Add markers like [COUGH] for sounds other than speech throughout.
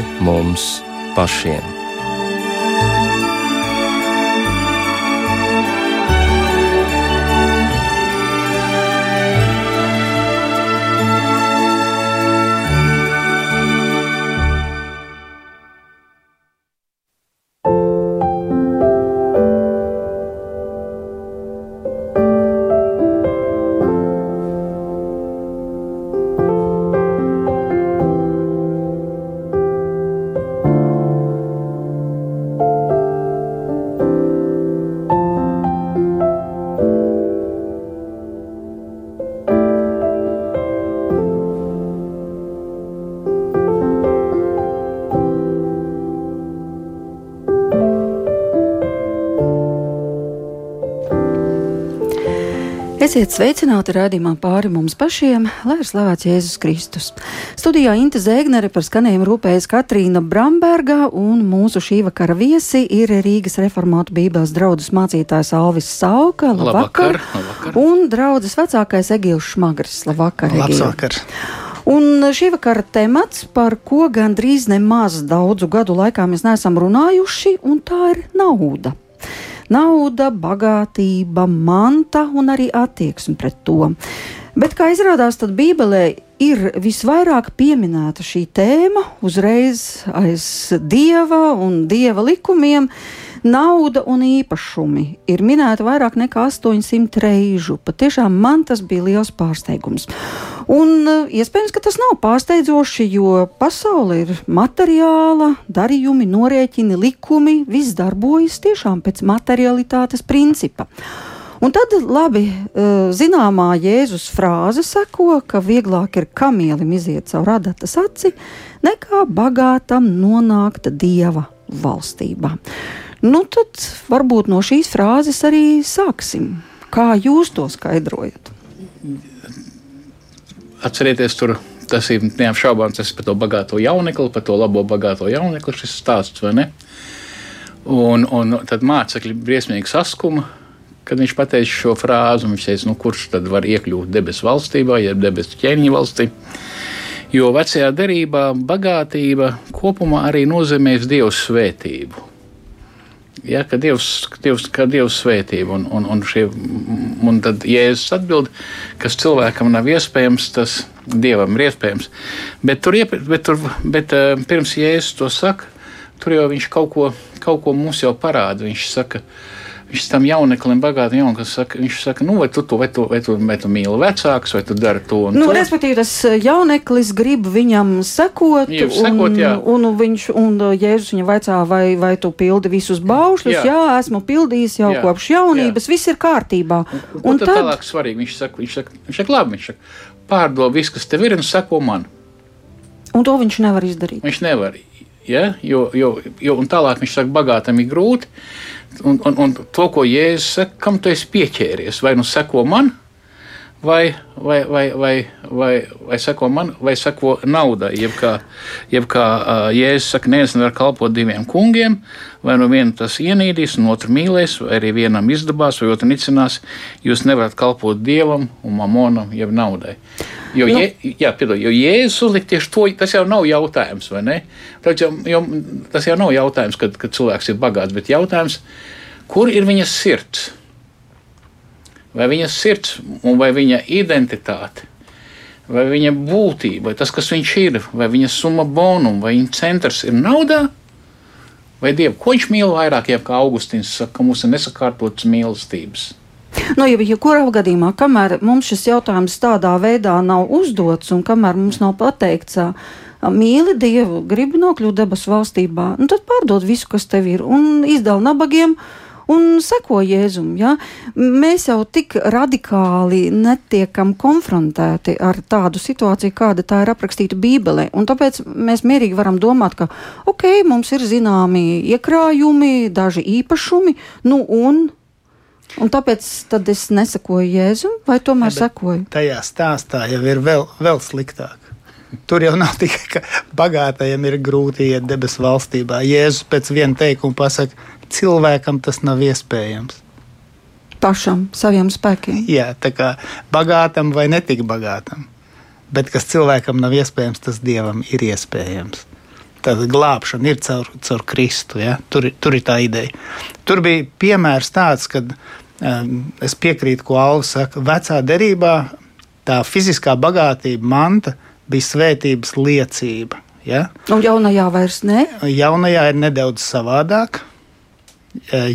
pāri mums pašiem. Esiet sveicināti raidījumā pāri mums pašiem, lai ir slavēts Jēzus Kristus. Studijā Inte Zēgnere par skanējumu rūpējas Katrīna Bramberga un mūsu šī vakara viesi ir Rīgas reformātu bībeles draudzes mācītājs Alvis Sauka. Labvakar! labvakar. Un draudzes vecākais Egils Šmagris. Labvakar! Labvakar! Un šī vakara temats, par ko gandrīz nemaz daudzu gadu laikā mēs neesam runājuši, un tā ir nauda nauda, bagātība, manta un arī attieksme pret to. Bet, kā izrādās, tad Bībelē ir visvairāk pieminēta šī tēma uzreiz aiz dieva un dieva likumiem. Nauda un īpašumi ir minēta vairāk nekā 800 reižu. Patiešām man tas bija liels pārsteigums. Un eh, iespējams, ka tas nav pārsteidzoši, jo pasaule ir materiāla, darījumi, norēķini, likumi, viss darbojas tiešām pēc materialitātes principa. Un tad labi eh, zināmā Jēzus frāze seko, ka vieglāk ir kamielim iziet caur radatas aci, nekā bagātam nonākt dieva valstībā. Nu, tad varbūt no šīs frāzes arī sāksim. Kā jūs to skaidrojat? Atcerieties, tur tas ir neapšaubāms tas par to bagāto jaunekli, par to labo bagāto jaunekli šis stāsts? Un, un tad mācekļi briesmīgi saskuma, kad viņš pateica šo frāzi. Viņš teica, nu, kurš tad var iekļūt debesu valstībā, jeb debesu ķēniņa valstī. Jo vecajā derībā bagātība kopumā arī nozīmēs Dieva svētību. Ja, ka Dievs, Dievs, ka Dievs svētība, un, un, un, šie, un tad Jēzus atbild, kas cilvēkam nav iespējams, tas Dievam ir iespējams. Bet, tur, bet, tur, bet uh, pirms Jēzus to saka, tur jau viņš kaut ko, kaut ko mums jau parāda. Viņš saka, uh, Viņš tam jauneklim, bagātam jauneklim, saka, viņš saka, nu, vai tu, tu, vai tu, vai tu, vai tu mīli vecākus, vai tu dari to un nu, to. Respektīvi, tas eh, jauneklis grib viņam sekot, Jā, sekot un, jā. un, viņš, un eh, Jēzus viņam vaicā, vai, vai tu pildi visus baušļus. Jā, jā esmu pildījis jau jā. kopš jaunības, jā. viss ir kārtībā. Un, un tad tālāk svarīgi, viņš saka, viņš saka, viņš saka labi, viņš saka, pārdod visu, kas tev ir un seko man. Un to viņš nevar izdarīt. Viņš nevar, ja? jo, jo, jo, un tālāk viņš saka, bagātam ir grūti. Un, un, un to, ko Jēzus saka, kam tu esi pieķēries, vai nu seko man, vai, vai, vai, vai, vai, vai seko man, vai seko naudai. Jeb kā, jeb kā uh, Jēzus saka, neviens nevar kalpot diviem kungiem, vai nu vienu tas ienīdīs, un otru mīlēs, vai arī vienam izdabās, vai otru nicinās. Jūs nevarat kalpot dievam un mamonam, jeb naudai. Jo, nu. je, jā, piedod, jo Jēzus uzlika tieši to, tas jau nav jautājums, vai ne? Tas jau, jo, tas jau nav jautājums, kad, kad cilvēks ir bagāts, bet jautājums, kur ir viņa sirds? Vai viņas sirds vai viņa identitāte, vai viņa būtība, vai tas, kas viņš ir, vai viņa summa bonum, vai viņa centrs ir naudā, vai dievu? Ko viņš mīl vairāk, ja kā Augustīns saka, ka mums ir nesakārtotas mīlestības? Nu, ja, ja kurā gadījumā, kamēr mums šis jautājums tādā veidā nav uzdots un kamēr mums nav pateikts, mīli Dievu, gribi nokļūt debesu valstībā, nu, tad pārdod visu, kas tev ir un izdala nabagiem. Un seko Jēzum. Ja? Mēs jau tik radikāli netiekam konfrontēti ar tādu situāciju, kāda tā ir aprakstīta Bībelē. Un tāpēc mēs mierīgi varam domāt, ka ok, mums ir zināmi iekrājumi, daži īpašumi, nu un Un tāpēc es nesakoju Jēzum, vai tomēr ja, sekoju? Tajā stāstā jau ir vēl, vēl sliktāk. Tur jau nav [LAUGHS] tikai, ka bagātajiem ir grūti iet debesu valstībā. Jēzus pēc viena teikuma pasakā, cilvēkam tas nav iespējams. Pašam, saviem spēkiem. Jā, tā kā bagātam vai netik bagātam. Bet kas cilvēkam nav iespējams, tas dievam ir iespējams. Tāda glābšana ir caur, caur Kristu. Ja? Tur, tur ir tā ideja. Tur bija piemērs tāds, kad um, es piekrītu, ko Alvis saka. Vecā derībā tā fiziskā bagātība, manta bija svētības liecība. Ja? Un jaunajā vairs ne? Jaunajā ir nedaudz savādāk,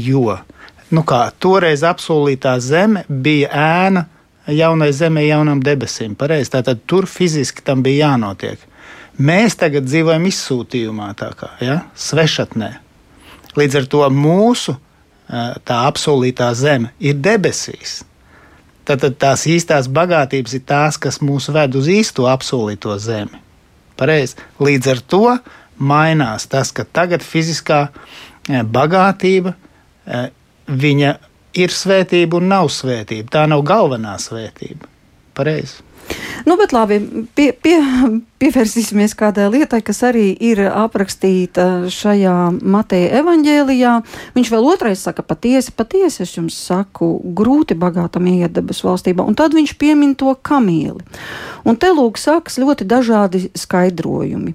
jo nu kā, toreiz apsolītā zeme bija ēna jaunai zemē, jaunam debesīm. Pareiz, tātad tur fiziski tam bija jānotiek. Mēs tagad dzīvojam izsūtījumā, tā kā ja? svešatnē. Līdz ar to mūsu tā apsolītā zeme ir debesīs. Tātad tās īstās bagātības ir tās, kas mūs ved uz īsto apsolīto zemi. Pareiz. Līdz ar to mainās tas, ka tagad fiziskā bagātība viņa ir svētība un nav svētība. Tā nav galvenā svētība. Pareizi. Nu, bet labi, pie, pie, pievērsīsimies kādai lietai, kas arī ir aprakstīta šajā Mateja evaņģēlijā. Viņš vēl otrais saka, patiesi, patiesi es jums saku, grūti bagātam iet debesu valstībā, un tad viņš piemin to kamīli. Un te lūk sākas ļoti dažādi skaidrojumi.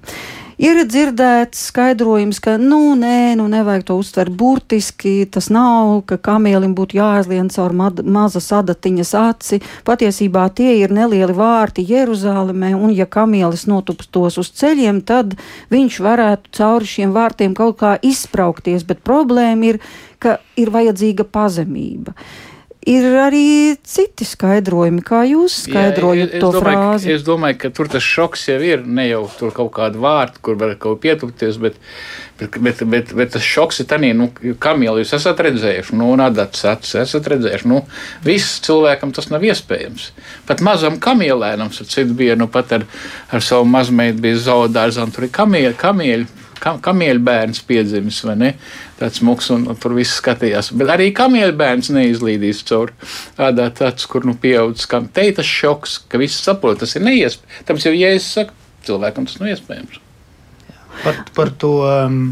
Ir dzirdēts skaidrojums, ka, nu, nē, nu, nevajag to uztvert burtiski. Tas nav, ka kamielim būtu jāaizlien caur mazas adatiņas aci. Patiesībā tie ir nelieli vārti Jeruzalemē, un ja kamielis notupstos uz ceļiem, tad viņš varētu cauri šiem vārtiem kaut kā izspraukties, bet problēma ir, ka ir vajadzīga pazemība. Ir arī citi skaidrojumi, kā jūs skaidrojat Jā, es, to domāju, frāzi. Es domāju, ka tur tas šoks jau ir ne jau tur kaut kāda vārta, kur var kaut ko pietupties, bet, bet, bet, bet, bet tas šoks ir tādā, nu, kamieli jūs esat redzējuši, nu, un adats acis esat redzējuši. Nu, viss cilvēkam tas nav iespējams. Pat mazam kamielēnam, cits bija, nu, pat ar, ar savu mazmeitu bija zaudārzam, tur ir kamieļi, kamieļi kamieļa bērns piedzimis, vai ne? Tāds muks un, un tur viss skatījās. Bet arī kamieļa bērns neizlīdīs caur tādā tāds, kur nu pieaudzis, kam teitas šoks, ka viss saprot, tas ir neiespējams. Tāpēc jau, ja es saku, cilvēkam tas nav iespējams. Par, par to. Um...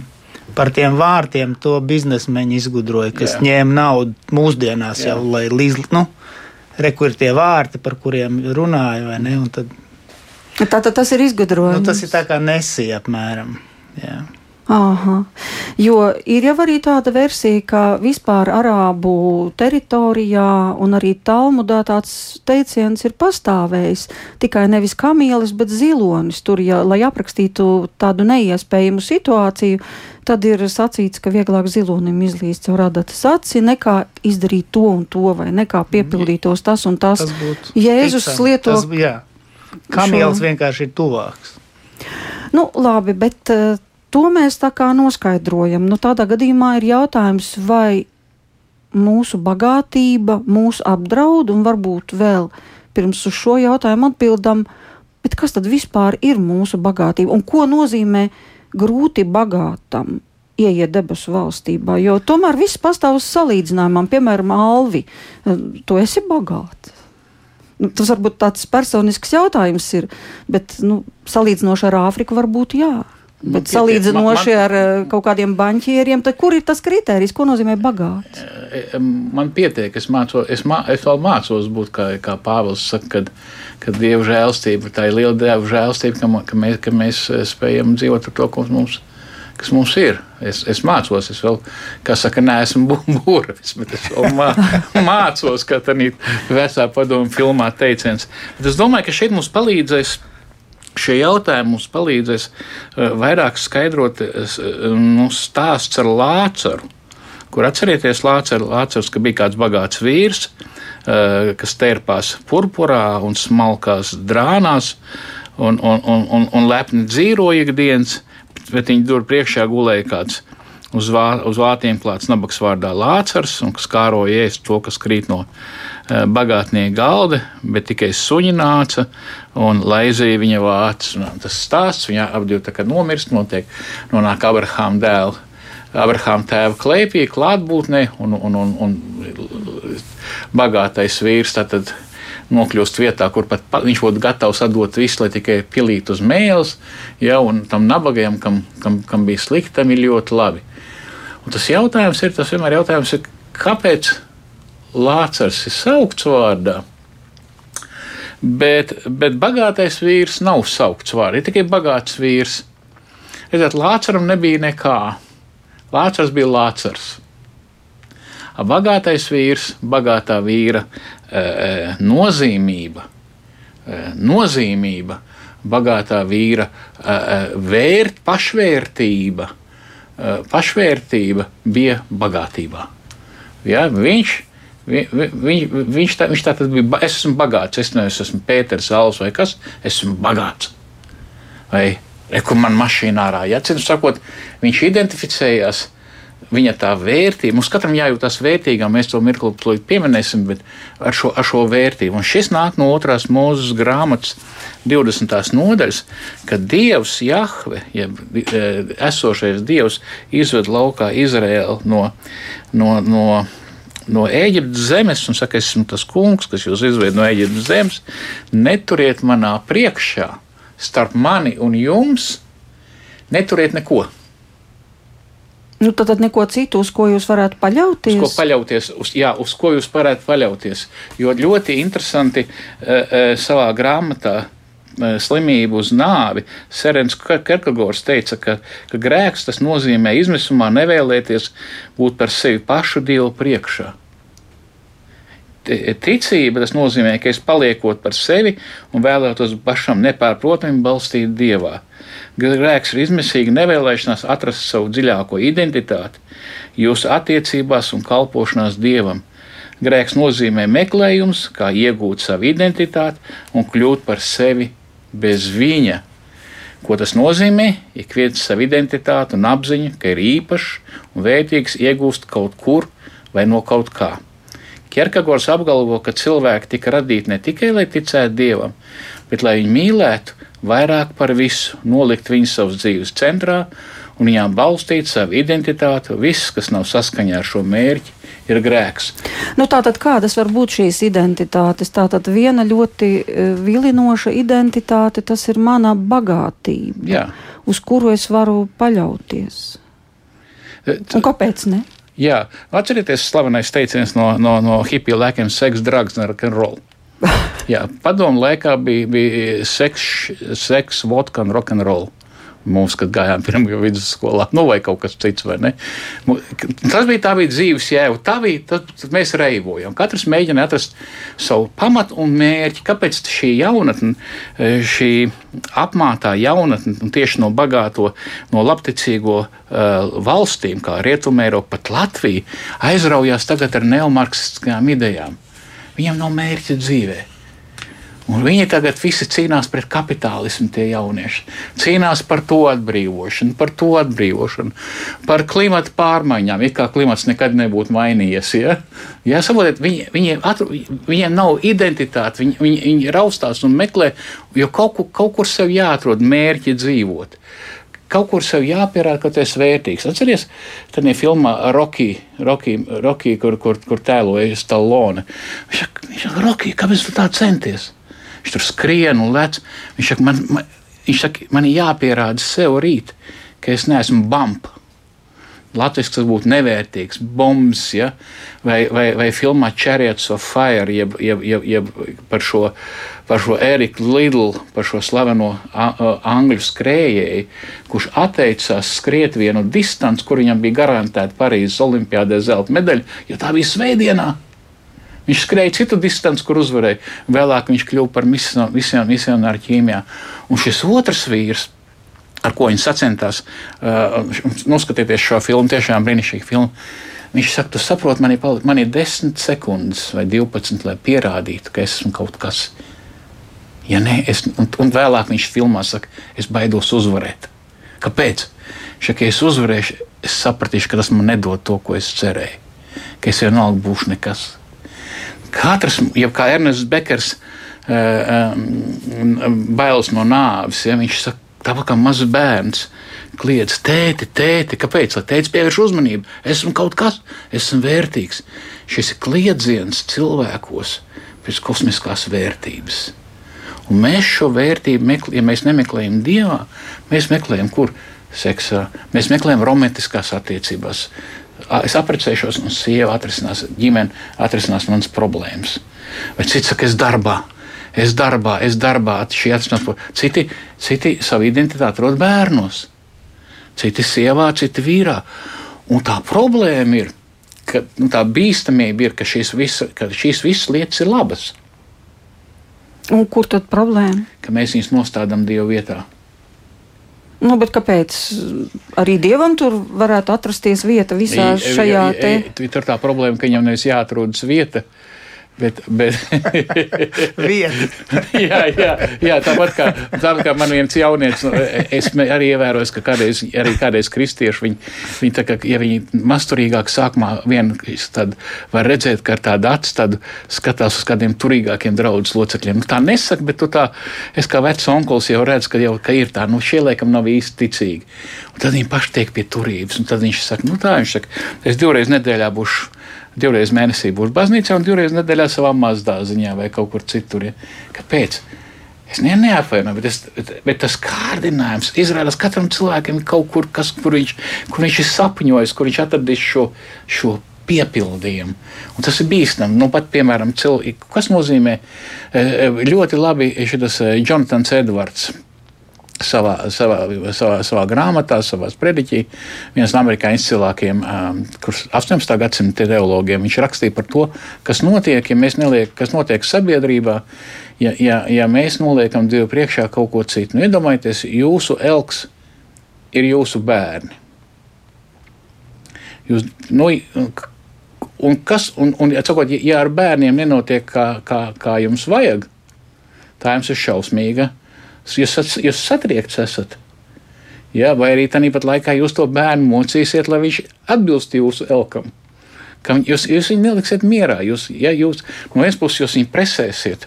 Par tiem vārtiem to biznesmeņi izgudroja, kas Jā. ņēma naudu mūsdienās Jā. jau, lai līdz, nu, rekur tie vārti, par kuriem runāja, vai ne? Tad, Tātad tas ir izgudrojums. Nu, tas ir tā kā nesija apmēram. Jā. Aha. Jo ir jau arī tāda versija, ka vispār arābu teritorijā un arī Talmudā tāds teiciens ir pastāvējis. Tikai nevis kamielis, bet zilonis. Tur, ja, lai aprakstītu tādu neiespējamu situāciju, tad ir sacīts, ka vieglāk zilonim izlīst caur radatas aci, nekā izdarīt to un to, vai nekā piepildītos tas un tas. tas Jēzus lieto. Tas, jā. Kamielis šo... vienkārši ir tuvāks. Nu, labi, bet uh, to mēs tā kā noskaidrojam. Nu, tādā gadījumā ir jautājums, vai mūsu bagātība mūs apdraud, un varbūt vēl pirms uz šo jautājumu atbildam, bet kas tad vispār ir mūsu bagātība un ko nozīmē grūti bagātam? Ieiet debesu valstībā, jo tomēr viss pastāv uz salīdzinājumam. Piemēram, Alvi, tu esi bagāts. Nu, tas varbūt tāds personisks jautājums ir, bet nu, salīdzinoši ar Āfriku varbūt jā. Bet salīdzinoši ar eh, kaut kādiem banķieriem, tad kur ir tas kriterijs, ko nozīmē bagāts? Eh, eh, man pietiek, es, māco, es, mā, es vēl mācos būt kā, kā Pāvils saka, kad, kad Dieva žēlstība, tā ir liela Dieva žēlstība, ka, ka, mēs, ka mēs spējam dzīvot ar to, kas mums, kas mums ir. Es, es mācos, es vēl, kā saka, neesmu [LAUGHS] būris, bet es vēl mā, [LAUGHS] mācos, kā tā vecā padomu filmā teiciens. Bet es domāju, ka šeit mums palīdzēs Šie jautājumi mums palīdzēs eh, vairāk skaidrot eh, nu, stāsts ar Lācaru. Kur atcerieties, Lācaru, Lācars, ka bija kāds bagāts vīrs, eh, kas tērpās purpurā un smalkās drānās un, un, un, un, un lepni dzīvoja ikdienas, bet viņa dur priekšā gulēja kāds uz, vā, uz vātiem klāts nabaks vārdā Lācars, un kas kāroja ēst to, kas krīt no Eh, bagātnieka galda, bet tikai suņi nāca un laizīja viņa vācis. Tas stāsts, viņa abi tā kā nomirst, notiek, nonāk Abrahāma dēla. Abrahāma tēva klēpī, klātbūtnē, un, un, un, un bagātais vīrs tad nokļūst vietā, kur pat viņš būtu gatavs atdot visu, lai tikai pilītu uz mēles, ja, un tam nabagajam, kam, kam, kam bija slikti, tam ir ļoti labi. Un tas jautājums ir, tas vienmēr jautājums ir, kāpēc Lācars ir saukts vārdā. Bet, bet bagātais vīrs nav saukts vārdā, ir tikai bagāts vīrs. Redziet, Lācaram nebija nekā. Lācars bija Lācars. Bagātais vīrs, bagātā vīra e, e, nozīmība, e, nozīmība, bagātā vīra vērt, pašvērtība, pašvērtība bija bagātībā. Ja, viņš Vi, vi, viņš, tā, viņš tā tad bija. Es esmu bagāts. Es neesmu esmu Pēters Zāles vai kas. Es esmu bagāts. Vai kur man mašīnā ārā? Ja, sakot, viņš identificējās viņa tā vērtība. Mums katram jājūtas vērtīgam, mēs to mirkli pieminēsim, bet ar šo, ar šo vērtību. Un šis nāk no otrās mūzes grāmatas 20. nodaļas, kad Dievs, Jahve, jeb ja, esošais Dievs, izved laukā Izraēlu no, no, no, no Eģiptes zemes un saka, esmu tas kungs, kas jūs izved no Eģiptes zemes, neturiet manā priekšā starp mani un jums, neturiet neko. Nu, tad, tad neko citu, uz ko jūs varētu paļauties? Uz ko paļauties, uz, jā, uz ko jūs varētu paļauties. Jo ļoti interesanti uh, savā grāmatā uh, Slimību uz nāvi Serens Kerkagors teica, ka, ka grēks tas nozīmē izmisumā nevēlēties būt par sevi pašu Dievu priekšā ticība, tas nozīmē, ka es paliekot par sevi un vēlētos pašam nepārprotami balstīt dievā. Grēks ir izmisīga nevēlēšanās atrast savu dziļāko identitāti jūsu attiecībās un kalpošanās dievam. Grēks nozīmē meklējums, kā iegūt savu identitāti un kļūt par sevi bez viņa. Ko tas nozīmē? Ik viens savu identitāti un apziņu, ka ir īpašs un vērtīgs iegūst kaut kur vai no kaut kā. Kierkagors apgalvo, ka cilvēki tika radīti ne tikai lai ticētu dievam, bet lai viņi mīlētu vairāk par visu, nolikt viņu savas dzīves centrā un viņām balstīt savu identitāti. Viss, kas nav saskaņā ar šo mērķi, ir grēks. Nu, tātad kādas var būt šīs identitātes? Tātad viena ļoti e, vilinoša identitāte, tas ir mana bagātība, Jā. uz kuru es varu paļauties. E, un kāpēc ne? Jā, atcerieties, slavenais teiciens no, no, no hipiju laikiem - seks, drugs rock'n'roll. [LAUGHS] Jā, padomu laikā bija, bija seks, seks vodka un rock'n'roll. Mums, kad gājām pirmajā vidusskolā, nu, vai kaut kas cits? Tas bija tā bija dzīves jēga. Tā bija, tad mēs reivojam. Katrs mēģina atrast savu pamatu un mērķi. Kāpēc šī jaunatne, šī apmātā jaunatne, un tieši no bagāto, no labticīgo uh, valstīm, kā Rietumēropa, pat Latvija, aizraujās tagad ar neomarksistiskām idejām. Viņam nav mērķa dzīvēm. Un viņi tagad visi cīnās pret kapitālismu, tie jaunieši. Cīnās par to atbrīvošanu, par to atbrīvošanu, par klimatu pārmaiņām. It kā klimats nekad nebūtu mainījies. Ja? Ja, saprotiet, viņi, viņiem, atru, viņiem nav identitāte, viņi, viņi, viņi raustās un meklē, jo kaut, kur, kaut kur sev jāatrod mērķi dzīvot. Kaut kur sev jāpierāda, ka tas ir vērtīgs. Atcerieties, tad ir filmā Rocky, Rocky, Rocky kur, kur, kur tēloja Stallone. Viņš saka, Rocky, kāpēc tu tā centies? Viņš tur skrien un lec. Viņš saka, man, man, viņš saka, man ir jāpierāda sev rīt, ka es neesmu bumps. Latvijas tas būtu nevērtīgs, bombs, ja? vai, vai, vai filmā Chariots of Fire, jeb, jeb, jeb, jeb par šo, par šo Eriku Lidlu, par šo slaveno angļu skrējēju, kurš atteicās skriet vienu distanci, kur viņam bija garantēta Parīzes Olimpiādē zelta medaļa, jo tā bija svētdienā. Viņš skrēja citu distanci, kur uzvarēja. Vēlāk viņš kļuva par misionāru ķīmijā. Un šis otrs vīrs, ar ko viņš sacentās, uh, noskatieties šo filmu, tiešām brīnišķīgu filmu. Viņš saka, tu saproti, man ir, man ir 10 sekundes vai 12, lai pierādītu, ka es esmu kaut kas. Ja nē, es, un, un vēlāk viņš filmā saka, es baidos uzvarēt. Kāpēc? Saka, ja es uzvarēšu, es sapratīšu, ka tas man nedod to, ko es cerēju. Ka es vienalga būšu nekas. Katrs, jau kā Ernests Bekers, uh, um, bailes no nāves, ja viņš saka, tāpat kā mazs bērns. Kliedz, tēti, tēti, kāpēc? Lai tēvs pievērš uzmanību. Esmu kaut kas, esmu vērtīgs. Šis ir kliedziens cilvēkos pēc kosmiskās vērtības. Un mēs šo vērtību meklējam, ja mēs nemeklējam dievā, mēs meklējam, kur seksā, mēs meklējam romantiskās attiecībās, es apprecēšos, un sieva atrisinās, ģimene atrisinās manas problēmas. Vai cits saka, es darbā. Es darbā, es darbā, šī atrisinās. Citi, citi savu identitāti rod bērnos. citi sievā, citi vīrā. Un tā problēma ir, ka nu, tā bīstamība ir, ka šīs, visa, ka šīs visas lietas ir labas. Un kur tad problēma? Ka mēs viņus nostādām Dieva vietā. Nu, kāpēc arī dievam tur varētu atrasties vieta visā šajā te? Tur tā problēma, ka viņam nevis jāatrodas vieta, Bet, bet [LAUGHS] [LAUGHS] jā, jā, jā, tāpat kā, tāpat kā man viens jaunietis, nu, es arī ievēroju, ka kādreiz, arī kādreiz kristieši, viņi, viņi tā kā, ja viņi masturīgāk sākumā vien, tad var redzēt, ka ar tādu acu tad skatās uz kādiem turīgākiem draudzes locekļiem. Nu, tā nesaka, bet tu tā, es kā vecs onkulis jau redzu, ka jau ka ir tā, nu šie laikam nav īsti ticīgi. Un tad viņi paši tiek pie turības, un tad viņš saka, nu tā, viņš saka, es divreiz nedēļā būšu divreiz mēnesī būšu baznīcā un divreiz nedēļā savā mazdāziņā vai kaut kur citur. Ja. Kāpēc? Es ne, neapvainoju, bet, es, bet, bet tas kārdinājums izrādās katram cilvēkam kaut kur, kas, kur, viņš, kur viņš ir sapņojis, kur viņš atradis šo, šo piepildījumu. Un tas ir bīstami. Nu, pat, piemēram, cilvēki, kas nozīmē eh, ļoti labi šis eh, Jonatans Edvards savā, savā, savā, savā grāmatā, savā sprediķī. Viens no amerikāņu izcilākajiem, um, kurš 18. gadsimta teologiem, viņš rakstīja par to, kas notiek, ja mēs neliekam, kas notiek sabiedrībā, ja, ja, ja mēs noliekam Dievu priekšā kaut ko citu. Nu, iedomājieties, jūsu elks ir jūsu bērni. Jūs, nu, un kas, un, un, ja, sakot, ja ar bērniem nenotiek kā, kā, kā jums vajag, tā jums ir šausmīga Jūs, jūs satriekts esat. Ja, vai arī tāpat laikā jūs to bērnu mocīsiet, lai viņš atbilst jūsu elkam. Jūs, jūs viņu neliksiet mierā. Jūs, ja jūs no vienas puses jūs viņu presēsiet,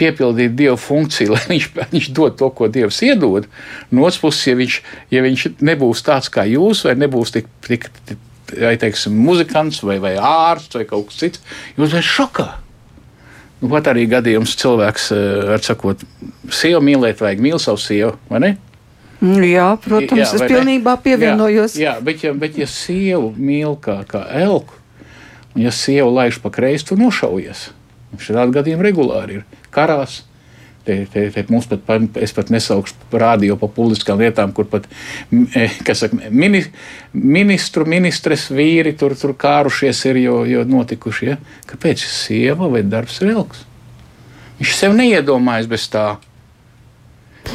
piepildīt Dieva funkciju, [LAUGHS] lai viņš, viņš dod to, ko Dievs iedod. No otras puses, ja viņš, ja viņš nebūs tāds kā jūs, vai nebūs tik, tik vai, teiksim, muzikants, vai, vai ārsts, vai kaut kas cits, jūs esat šokā. Nu, pat arī gadījums cilvēks, eh, var sakot, sievu mīlēt, vajag mīlēt savu sievu, vai ne? Mm, jā, protams, jā, es pilnībā pievienojos. Jā, jā bet, ja, bet ja sievu mīl kā, kā elku, un ja sievu laiž pa kreisi, tu nošaujies. Šādi gadījumi regulāri ir karās Te, te, te mums pat, es pat nesaukšu rādio pa publiskām lietām, kur pat e, saka, mini, ministru, ministres vīri tur, tur kārušies ir, jo, jo notikuši. Ja? Kāpēc sieva vai darbs ir ilgs? Viņš sev neiedomājas bez tā.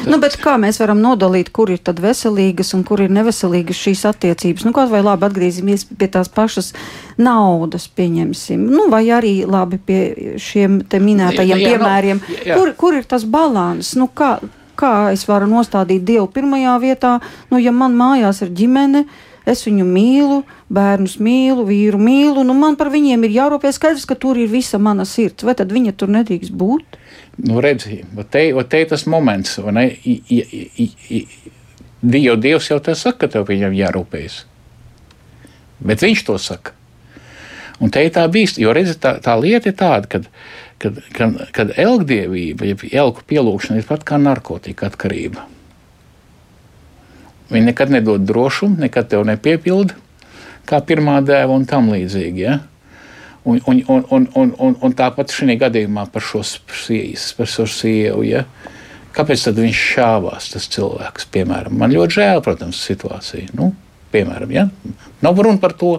Nu, kā mēs varam nodalīt, kur ir veselīgas un kur ir neveselīgas šīs attiecības? Nu, kaut vai labi atgriezīsimies pie tās pašas naudas, pieņemsim, nu, vai arī labi pie šiem minētajiem jā, jā, piemēriem. No, jā. Kur, kur ir tas balans? Nu, kā, kā es varu nostādīt Dievu pirmajā vietā? Nu, ja man mājās ir ģimene, es viņu mīlu, bērnus mīlu, vīru mīlu, nu man par viņiem ir jārūpējas skaidrs, ka tur ir visa mana sirds, vai tad viņa tur nedrīkst būt? Nu, redzi, te, te ir tas moments, vai ne? I, i, i, jo Dievs jau te saka, ka tev viņam jārūpējas. Bet viņš to saka. Un te ir tā bīst, jo redzi, tā, tā lieta ir tāda, ka kad, kad, kad elgdievība, ja elku pielūgšana ir pat kā narkotika atkarība. Viņa nekad nedod drošumu, nekad tev nepiepilda, kā pirmā dēva un tam līdzīgi. Ja? Un, un, un, un, un, un, un tāpat šī gadījumā par šo, par šo sievu. Ja? Kāpēc viņš šāvās, tas cilvēks? Piemēram, man ļoti žēl, protams, situācija. Nu, piemēram, ja? Nav runa par to.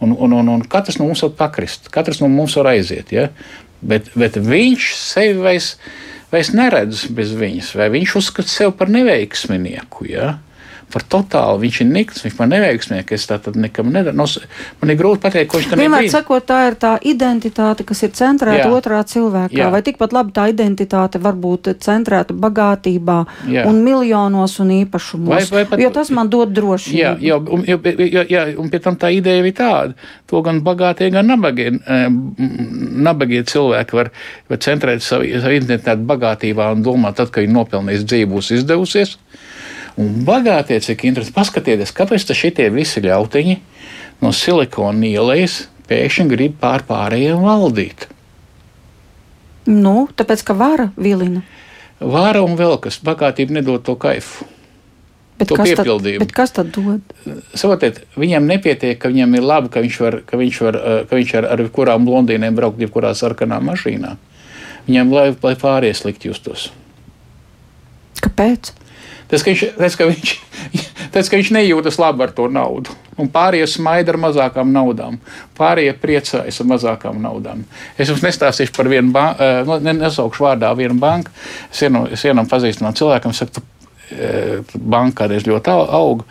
Un, un, un, un katrs no mums var pakrist, katrs no mums var aiziet. Ja? Bet, bet viņš sevi vairs, vairs neredz bez viņas, vai viņš uzskata sevi par neveiksminieku. Ja? Par totālu. Viņš ir nikns, viņš man neveiksmīgi, es tā tad nekam nedaru. No, man ir grūti pateikt, ko viņš tam ir. Vienmēr sakot, tā ir tā identitāte, kas ir centrēta Jā. otrā cilvēkā. Jā. Vai tikpat labi tā identitāte var būt centrēta bagātībā Jā. un miljonos un īpašumos? Vai, vai pat, jo tas man dod drošību. Jā, jā, un, jā, jā, un pie tam tā ideja ir tāda. To gan bagātie, gan nabagie, nabagie cilvēki var, var centrēt savu, savu identitāti bagātībā un domāt, tad, kad viņi nopelnīs dzīvi, būs izdevusies. Un bagātie, cik interesanti, paskatieties, kāpēc šitie visi ļautiņi no silikona ielējas pēkšņi grib pār pārējiem valdīt. Nu, tāpēc, ka vara vilina. Vara un vēl kas bagātība nedod to kaifu. Bet to kas, tad, bet kas tad dod? Saprotiet, viņam nepietiek, ka viņam ir labi, ka viņš var, ka viņš var, eh, ka viņš ar, ar kurām blondīnēm braukt jebkurā sarkanā mašīnā. Viņam lai, lai pārējie slikti justos. Kāpēc? Tas, ka viņš, tas, ka viņš [LAUGHS] Tāpēc, ka viņš nejūtas labi ar to naudu. Un pārējie smaida ar mazākām naudām, pārējie priecājas ar mazākām naudām. Es jums nestāstīšu par vienu banku, nu, nesaukšu vārdā vienu banku. Es vienam, es vienam pazīstamam cilvēkam saku, tu banka kādreiz ļoti auga.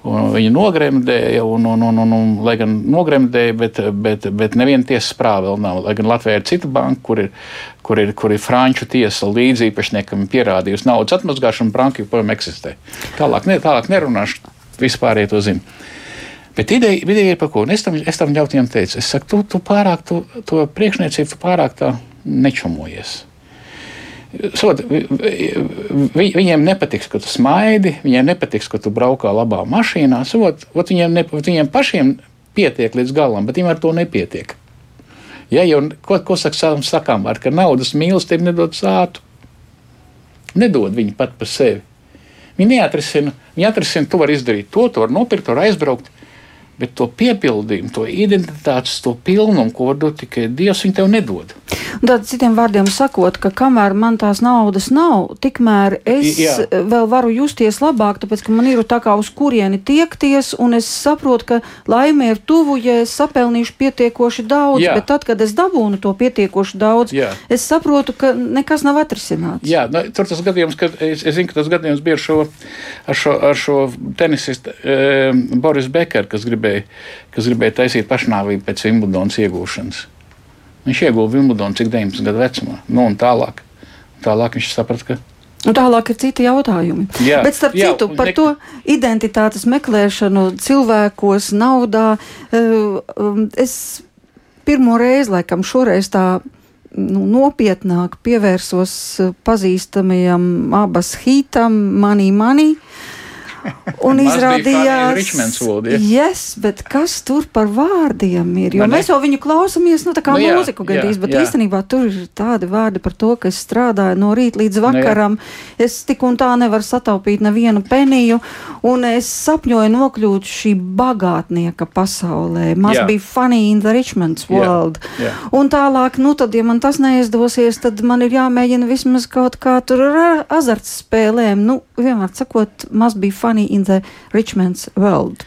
Viņa nogremdēja, un, un, un, un, un, lai gan nogremdēja, bet, bet, bet neviena tiesas prāva vēl nav. Lai gan Latvijā ir cita banka, kur ir, kur ir, kur ir franču tiesa līdzīpašniekam pierādījusi naudas atmazgāšanu, banka joprojām eksistē. Tālāk, ne, tālāk nerunāšu, vispār to zinu. Bet ideja, ideja ir par ko? Un es tam, es tam ļautiem teicu, es saku, tu, tu pārāk, tu, to priekšniecību, tu pārāk tā nečumojies. Sot, vi, viņiem nepatiks, ka tu smaidi, viņiem nepatiks, ka tu braukā labā mašīnā. Sot, ot, viņiem, ne, viņiem pašiem pietiek līdz galam, bet viņiem ar to nepietiek. Ja jau ko, ko saka, sakām, ar ka naudas mīlestība nedod sātu, nedod viņu pat par sevi. Viņi neatrisina, viņi atrisina, tu vari izdarīt to, to var nopirkt, to var aizbraukt. Bet to piepildījumu, to identitātes, to pilnumu, ko var dot tikai Dievs, viņš tev nedod. Tad, citiem vārdiem sakot, ka kamēr man tās naudas nav, tikmēr es Jā. vēl varu justies labāk, tāpēc ka man ir tā kā uz kurieni tiekties, un es saprotu, ka laime ir tuvu, ja es sapelnīšu pietiekoši daudz, Jā. bet tad, kad es dabūnu to pietiekoši daudz, Jā. es saprotu, ka nekas nav atrisināts. Jā, nu, tur tas gadījums, ka es, es zinu, ka tas gadījums bija ar šo, ar šo, ar šo tenisistu e, Boris Bekeru, kas gribēja gribēja, kas gribēja taisīt pašnāvību pēc Wimbledonas iegūšanas. Viņš ieguva Wimbledonu cik 19 gadu vecumā, nu un tālāk. Tālāk viņš saprata, ka Un tālāk ir citi jautājumi. Jā, Bet, starp jā, citu, par ne... to identitātes meklēšanu cilvēkos, naudā, eh, es pirmo reizi, laikam, šoreiz tā nu, nopietnāk pievērsos pazīstamajam abas hītam, manī, manī. Un izrādījās, ka yes, kas tur par vārdiem ir? Jo mēs jau viņu klausāmies, nu, tā kā nu, jā, mūziku gandrīz, bet jā. īstenībā tur ir tādi vārdi par to, ka es strādāju no rīta līdz vakaram. Nu, es tik un tā nevaru sataupīt nevienu peniju, un es sapņoju nokļūt šī bagātnieka pasaulē. Must jā. be funny in the rich man's world. Jā, jā. Un tālāk, nu, tad, ja man tas neizdosies, tad man ir jāmēģina vismaz kaut kā tur ar azartspēlēm. Nu, vienmēr sakot, must be funny funny in the rich man's world.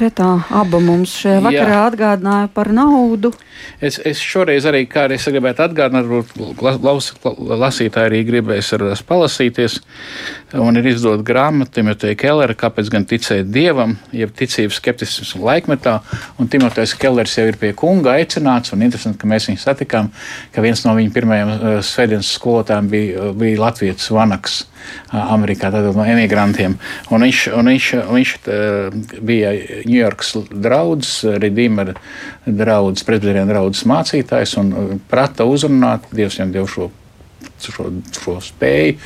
Retā aba mums šajā vakarā Jā. atgādināja par naudu. Es, es šoreiz arī, kā arī gribētu atgādināt, varbūt lasītāji arī gribēs ar tās palasīties, un ir izdot grāmatu Timoteja Kellera, kāpēc gan ticēt Dievam, jeb ticības skepticismu laikmetā, un Timotejs Kellers jau ir pie kunga aicināts, un interesanti, ka mēs viņu satikām, ka viens no viņa pirmajiem uh, svētdienas skolotājiem bija, bija Latvijas Vanaks. Amerikā, tātad no emigrantiem. Un viņš, un viņš, viņš bija Ņujorkas draugs, Redeemer draugs, prezidenta draugs mācītājs un prata uzrunāt, Dievs viņam dev šo šo, šo spēju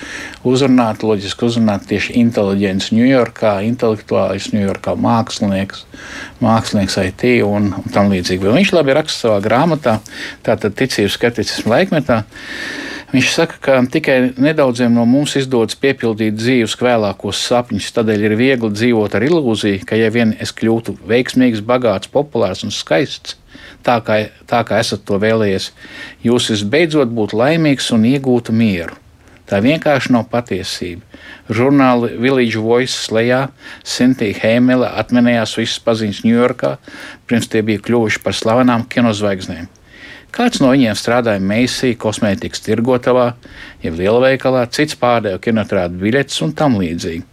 uzrunāt, loģiski uzrunāt tieši inteliģents Ņujorkā, intelektuālis Ņujorkā, mākslinieks, mākslinieks IT un, un tam līdzīgi. Viņš labi raksta savā grāmatā, tātad ticības skepticismu laikmetā. Viņš saka, ka tikai nedaudziem no mums izdodas piepildīt dzīves vēlākos sapņus, tādēļ ir viegli dzīvot ar ilūziju, ka, ja vien es kļūtu veiksmīgs, bagāts, populārs un skaists, tā kā, tā kā esat to vēlējies, jūs visbeidzot būtu laimīgs un iegūtu mieru. Tā vienkārši nav patiesība. Žurnāli Village Voice lejā Sintīna Heimele atminējās visas paziņas Ņujorkā, pirms tie bija kļuvuši par slavenām kinozvaigznēm. Kāds no viņiem strādāja Meisī, kosmētikas tirgotavā, jeb lielveikalā, cits pārdeva kinotrādu biļetes un tam līdzīgi.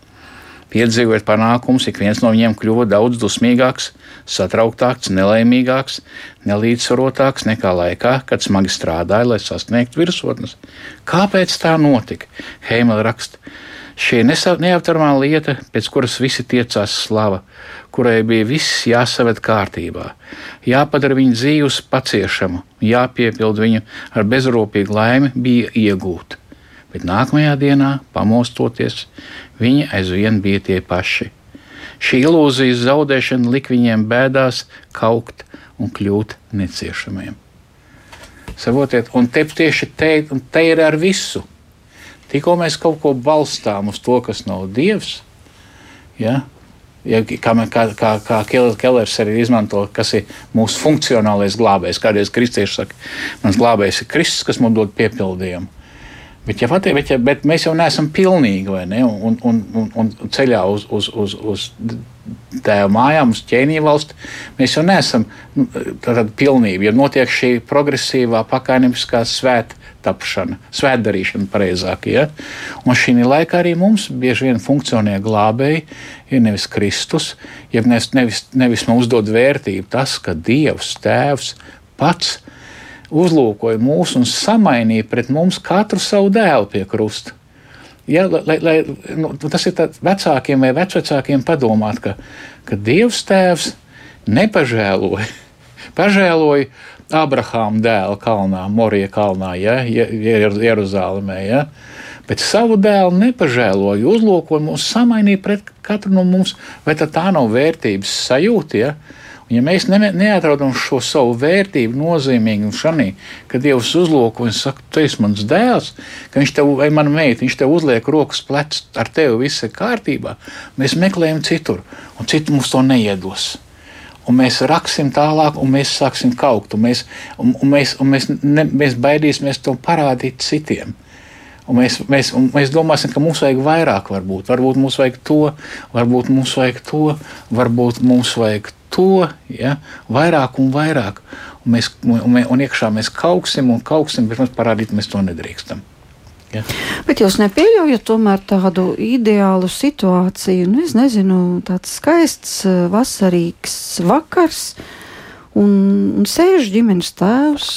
Piedzīvojot panākumus, ik viens no viņiem kļuva daudz dusmīgāks, satrauktāks, nelaimīgāks, nelīdzsvarotāks nekā laikā, kad smagi strādāja, lai sasniegtu virsotnes. Kāpēc tā notika? Heimela raksta. Šī neaptveramā lieta, pēc kuras visi tiecās slava, kurai bija viss jāsaved kārtībā, jāpadara viņa dzīves paciešamu, jāpiepild viņu ar bezrūpīgu laimi, bija iegūta. Bet nākamajā dienā, pamostoties, viņi aizvien bija tie paši. Šī ilūzijas zaudēšana lika viņiem bēdās, kaukt un kļūt neciešamiem. Savotiet, un te tieši te, te ir ar visu Tikko mēs kaut ko balstām uz to, kas nav dievs, ja, ja, kā, kā, kā, kā Kellers arī izmanto, kas ir mūsu funkcionālais glābējs. Kādreiz kristieši saka, mans glābējs ir Kristus, kas man dod piepildījumu. Bet, ja patie, bet, ja, bet mēs jau neesam pilnīgi, vai ne? Un, un, un, un ceļā uz, uz, uz, uz tēva mājām, uz ķēniņa valsti, mēs jau neesam nu, tāda pilnība. Ja notiek šī progresīvā pakainiskā svēta tapšana, svētdarīšana pareizāk. Ja? Un šī laikā arī mums bieži vien funkcionē glābēji, ir nevis Kristus, ja nevis, nevis, nevis mums dod vērtību tas, ka Dievs, Tēvs pats ir uzlūkoja mūs un samainīja pret mums katru savu dēlu pie krusta. Ja, lai, lai, nu, tas ir vecākiem vai vecākiem padomāt, ka, ka Dievs Tēvs nepažēloja. [LAUGHS] Pažēloja Abrahāma dēlu kalnā, Morija kalnā, ja, Jeruzalemē. Ja, bet savu dēlu nepažēloja, uzlūkoja mūs, samainīja pret katru no mums. Vai tā nav vērtības sajūta? Ja? Ja mēs ne, neatrodam šo savu vērtību nozīmīgi un šanī, ka Dievs uzlūko un saka, tu esi mans dēls, ka viņš tev, vai mana meita, viņš tev uzliek rokas plecs, ar tevi viss ir kārtībā, mēs meklējam citur, un citu mums to neiedos. Un mēs raksim tālāk, un mēs sāksim kaukt, un mēs, un, un mēs, un mēs, ne, mēs baidīsimies to parādīt citiem. Un mēs, mēs, un mēs domāsim, ka mums vajag vairāk, varbūt, varbūt mums vajag to, varbūt mums vajag to, varbūt mums vajag to ja, vairāk un vairāk. Un, mēs, un, un iekšā mēs kauksim un kauksim, bet mums parādīt, mēs to nedrīkstam. Ja. Bet jūs nepieļaujat tomēr tādu ideālu situāciju, nu, es nezinu, tāds skaists eh, vasarīgs vakars, un, un sēž ģimenes tēvs,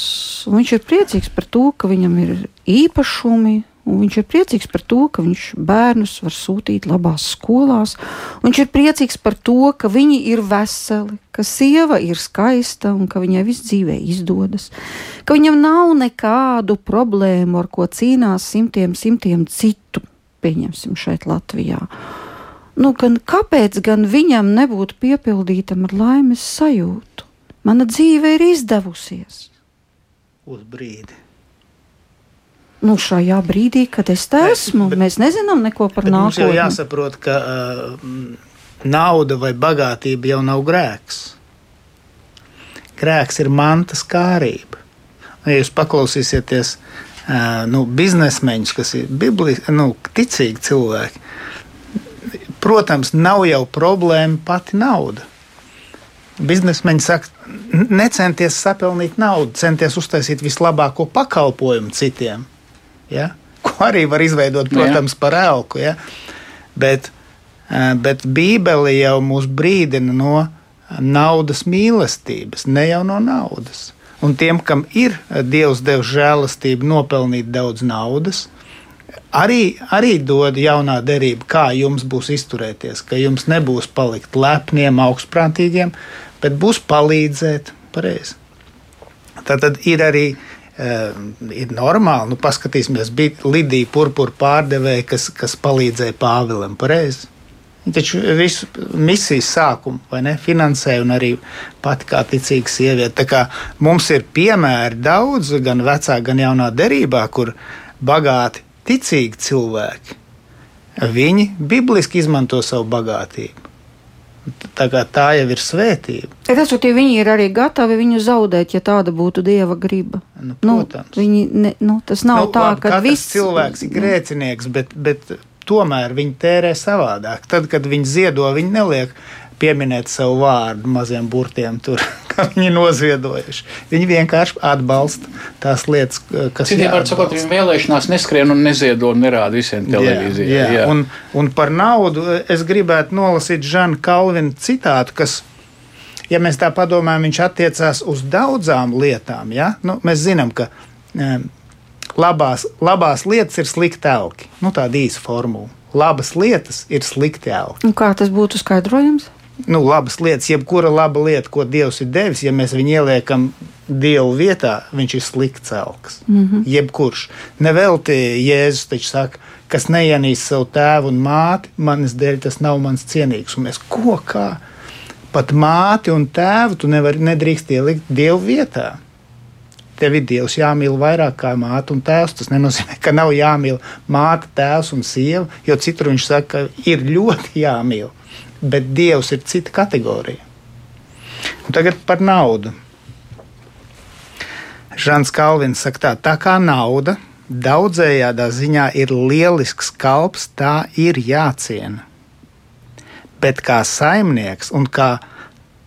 un viņš ir priecīgs par to, ka viņam ir īpašumi, Un viņš ir priecīgs par to, ka viņš bērnus var sūtīt labās skolās. Viņš ir priecīgs par to, ka viņi ir veseli, ka sieva ir skaista un ka viņai viss dzīvē izdodas. Ka viņam nav nekādu problēmu, ar ko cīnās simtiem, simtiem citu, pieņemsim šeit Latvijā. Nu, gan, kāpēc gan viņam nebūtu piepildītam ar laimes sajūtu? Mana dzīve ir izdevusies. Uz brīdi nu, šajā brīdī, kad es te esmu, bet, mēs nezinām neko par nākotni. Mums jau jāsaprot, ka uh, nauda vai bagātība jau nav grēks. Grēks ir mantas kārība. Ja jūs paklausīsieties uh, nu, biznesmeņus, kas ir bibli, nu, ticīgi cilvēki, protams, nav jau problēma pati nauda. biznesmeņi saka, "N- necenties sapelnīt naudu, centies uztaisīt vislabāko pakalpojumu citiem. Ja? [LAUGHS] Ko arī var izveidot, protams, par elku. Ja? Bet, eh, bet Bībele jau mūs brīdina no naudas mīlestības, ne jau no naudas. Un tiem, kam ir eh, Dievs devis žēlastību, nopelnīt daudz naudas, arī, arī dod jaunā derība, kā jums būs izturēties. Ka jums nebūs palikt lepniem, augstprātīgiem, bet būs palīdzēt pareizi. Tad ir arī uh, ir normāli, nu, paskatīsimies, bija Lidija Purpura pārdevēja, kas, kas palīdzēja Pāvilam pareizi. Taču visu misijas sākumu ne, finansēja, arī pati kā ticīga sieviete. Kā mums ir piemēri daudz, gan vecā, gan jaunā derībā, kur bagāti, ticīgi cilvēki, viņi bibliski izmanto savu bagātību. Tā, tā jau ir svētība. Respektīvi, viņi ir arī gatavi viņu zaudēt, ja tāda būtu dieva griba. Nu, Nu, protams. viņi, ne, nu, tas nav Nu, tā, labi, ka viss cilvēks ir grēcinieks, bet, bet tomēr viņi tērē savādāk. Tad, kad viņi ziedo, viņi neliek pieminēt savu vārdu maziem burtiem, tur, [LAUGHS] kā viņi noziedojuši. Viņi vienkārši atbalsta tās lietas, kas Citiem vārdiem sakot, viņi vēlēšanās neskrien un neziedo un nerāda visiem televīzijā. Jā, jā. Un, un par naudu es gribētu nolasīt Žana Kalvina citātu, kas, ja mēs tā padomājam, viņš attiecās uz daudzām lietām. Ja? Nu, mēs zinām, ka um, labās, labās lietas ir slikti elki. Nu, tāda īsa formula. Labas lietas ir slikti elki. Un kā tas būtu skaidrojams? Nu, labas lietas, jebkura laba lieta, ko Dievs ir devis, ja mēs viņu ieliekam Dievu vietā, viņš ir slikts elks. Mm -hmm. Jebkurš. Nevelti Jēzus taču saka, kas neienīst savu tēvu un māti, manis dēļ tas nav mans cienīgs. Un mēs ko kā? Pat māti un tēvu tu nevari nedrīkst ielikt Dievu vietā. Tev ir Dievs jāmīl vairāk kā māte un tēvs. Tas nenozīmē, ka nav jāmīl māte, tēvs un sieva, jo citur viņš saka, ka ir ļoti jāmīl. Bet Dievs ir cita kategorija. Un tagad par naudu. Žants Kalvins saka, tā, tā kā nauda daudzējādā ziņā ir lielisks kalps, tā ir jāciena. Bet kā saimnieks un kā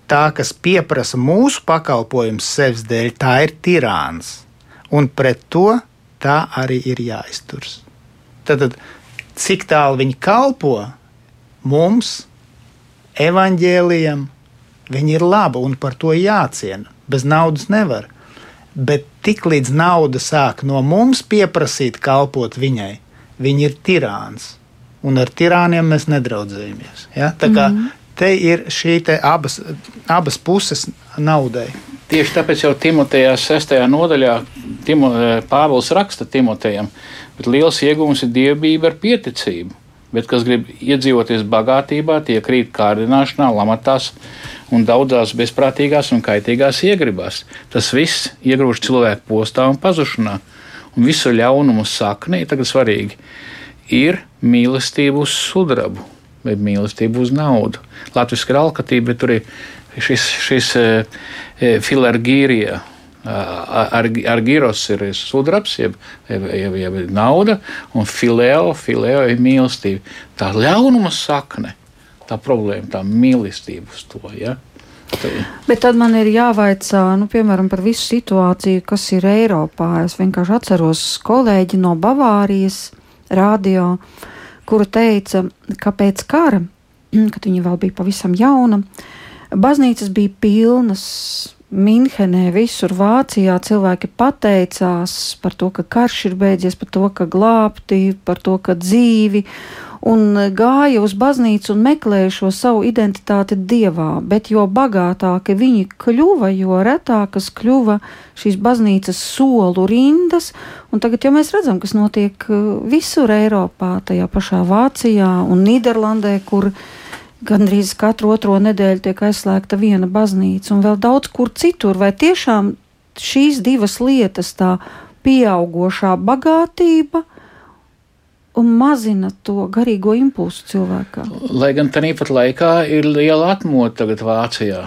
tā, kas pieprasa mūsu pakalpojumus sevis dēļ, tā ir tirāns. Un pret to tā arī ir jāizturas. Tad, cik tālu viņi kalpo mums, evaņģēlījam, viņi ir labi un par to jāciena. Bez naudas nevar. Bet tiklīdz nauda sāk no mums pieprasīt kalpot viņai, viņi ir tirāns. Un ar tirāniem mēs nedraudzējamies. Ja? Tā kā mm -hmm. te ir šī te abas, abas puses naudai. Tieši tāpēc jau Timotejā 6. nodaļā Timo, Pāvils raksta Timotejam, bet liels iegūms ir dievbijība ar pieticību. Bet, kas grib iedzīvoties bagātībā, tie krīt kārdināšanā, lamatās un daudzās bezprātīgās un kaitīgās iegribās. Tas viss iegrūž cilvēku postā un pazušanā. Un visu ļaunumu saknī, tagad svarīgi, ir mīlestība uz sudrabu vai mīlestība uz naudu. Latvijas ir alkatība, bet tur ir šis, šis e, e, filargīrija. Ar, ar giros ir sudrabs, jeb, jeb, jeb, nauda, un fileo, fileo ir mīlestība. Tā ļaunuma sakne, tā problēma, tā mīlestība uz to. Ja? Bet tad man ir jāvaicā, nu, piemēram, par visu situāciju, kas ir Eiropā. Es vienkārši atceros kolēģi no Bavārijas radio, kura teica, ka pēc kara, [CLEARS THROAT] kad viņa vēl bija pavisam jauna, baznīcas bija pilnas. Minhenē, visur Vācijā cilvēki pateicās par to, ka karš ir beidzies, par to, ka glābti, par to, ka dzīvi, un gāja uz baznīcu un meklēja šo savu identitāti dievā. Bet jo bagātāki viņi kļuva, jo retākas kļuva šīs baznīcas solu rindas. Un tagad jau mēs redzam, kas notiek uh, visur Eiropā, tajā pašā Vācijā un Nīderlandē, kur gandrīz katru otro nedēļu tiek aizslēgta viena baznīca, un vēl daudz kur citur. Vai tiešām šīs divas lietas, tā pieaugošā bagātība mazina to garīgo impulsu cilvēkā. Lai gan tā īpat laikā ir liela atmoda tagad Vācijā.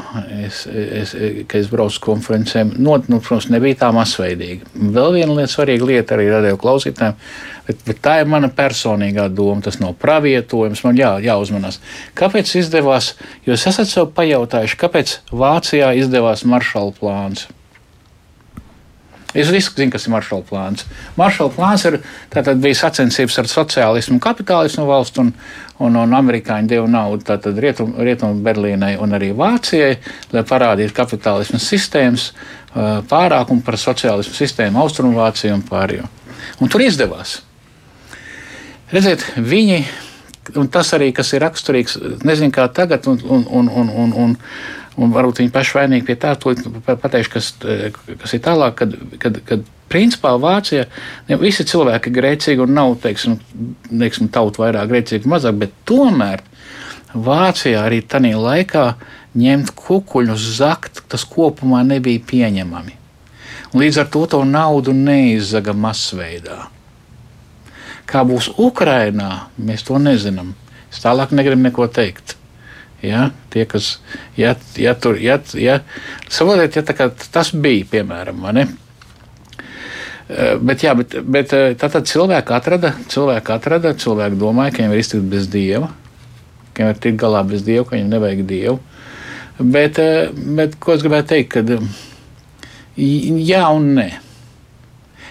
Es, es, kad es braucu konferencēm, not, nu, protams, nebija tā masveidīga. Vēl viena lieta, svarīga lieta arī radio klausītājiem, bet, bet tā ir mana personīgā doma. Tas nav pravietojums, man jā, jāuzmanās. Kāpēc izdevās, jūs esat sev pajautājuši, kāpēc Vācijā izdevās maršala plāns? Es visu zinu, kas ir maršala plāns. Maršala plāns ir bija sacensības ar sociālismu kapitālismu valstu, un, un, un amerikāņi deva naudu Rietumu rietum Berlīnai un arī Vācijai, lai parādītu kapitālismu sistēmas pārākumu par sociālismu sistēmu Austrumvāciju un pārējo. Un tur izdevās. Redziet, viņi un tas arī, kas ir raksturīgs, nezinu, kā tagad, un, un, un, un, un, un Un varbūt viņi paši vainīgi pie tā, to pateikšu, kas, kas ir tālāk, kad, kad, kad principā Vācija visi cilvēki ir grēcīgi un nav, teiksim, teiksim tauta vairāk grēcīgi, mazāk, bet tomēr Vācijā arī tajā laikā ņemt kukuļus zakt, tas kopumā nebija pieņemami. Līdz ar to to naudu neizzaga masveidā. Kā būs Ukrainā, mēs to nezinām. Es tālāk negribu neko teikt. Ja, tie, kas, ja, ja tur, ja, ja, saprotiet, ja kā, tas bija, piemēram, ne? Eh, bet, jā, bet, bet eh, tātad cilvēki atrada, cilvēki atrada, cilvēki domāja, ka viņiem ir iztikt bez dieva, ka viņiem ir tikt galā bez dieva, ka viņiem nevajag dievu. Bet, eh, bet ko es gribēju teikt, kad jā un nē.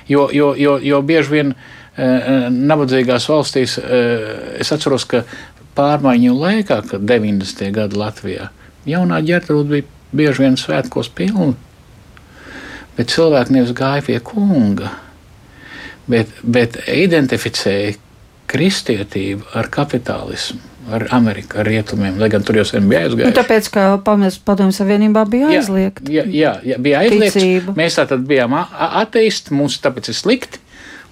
Jo, jo, jo, jo bieži vien nabadzīgās valstīs es atceros, ka pārmaiņu laikā, kad 90. gada Latvijā jaunā ģērtrūda bija bieži vien svētkos pilna, bet cilvēki nevis gāja pie kunga, bet, bet identificēja kristietību ar kapitālismu. Ar Ameriku, ar rietumiem, lai gan tur jau sen bija aizgājis. Nu, tāpēc, ka Padomju Savienībā bija aizliegta. Jā, jā, jā, bija aizliegta. Mēs tā tad bijām ateisti, mums tāpēc ir slikti.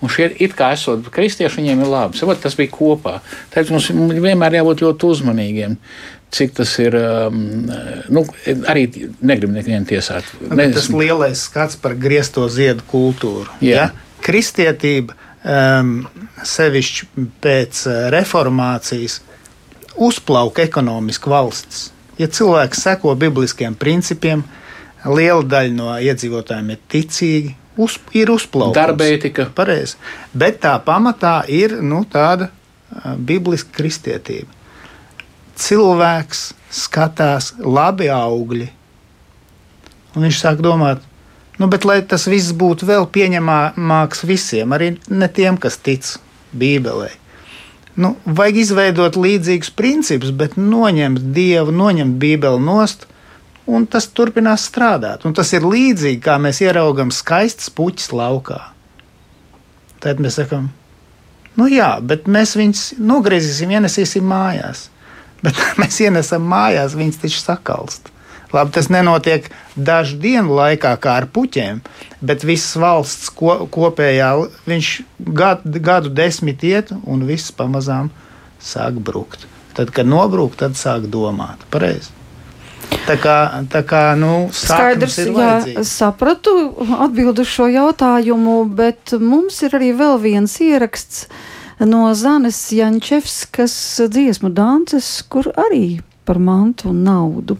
Un šie it kā esot kristieši, viņiem ir labi. Sabat, tas bija kopā. Tāpēc mums vienmēr jābūt ļoti uzmanīgiem. Cik tas ir, um, nu, arī negribu nevienu tiesāt. Ne, tas lielais skats par griezto ziedu kultūru. Jā. Ja? Kristietība, um, sevišķi pēc uh, reformācijas, uzplauka ekonomiski valsts. Ja cilvēks seko bibliskiem principiem, liela daļa no iedzīvotājiem ir ticīgi, uz, ir uzplaukums. Darbētika. Pareizi. Bet tā pamatā ir nu, tāda bibliska kristietība. Cilvēks skatās labi augļi, un viņš sāk domāt, nu, bet lai tas viss būtu vēl pieņemamāks visiem, arī ne tiem, kas tic Bībelē. Nu, vajag izveidot līdzīgus principus, bet noņemt Dievu, noņemt Bībeli nost un tas turpinās strādāt. Un tas ir līdzīgi, kā mēs ieraugām skaistas puķis laukā. Tad mēs sakām, nu jā, bet mēs viņus nogriezīsim, ienesīsim mājās. [LAUGHS] Bet mēs ienesam mājās, viņas taču sakalst. Labi, tas nenotiek dažu dienu laikā, kā ar puķiem, bet visas valsts ko, kopējā viņš gadu, gadu desmit iet, un viss pamazām sāk brukt. Tad, kad nobrūk, tad sāk domāt. Pareizi. Tā kā, tā kā nu, skaidrs, jā, sapratu atbildu šo jautājumu, bet mums ir arī vēl viens ieraksts no Zanes Jančevskas dziesmu dances, kur arī par mantu un naudu.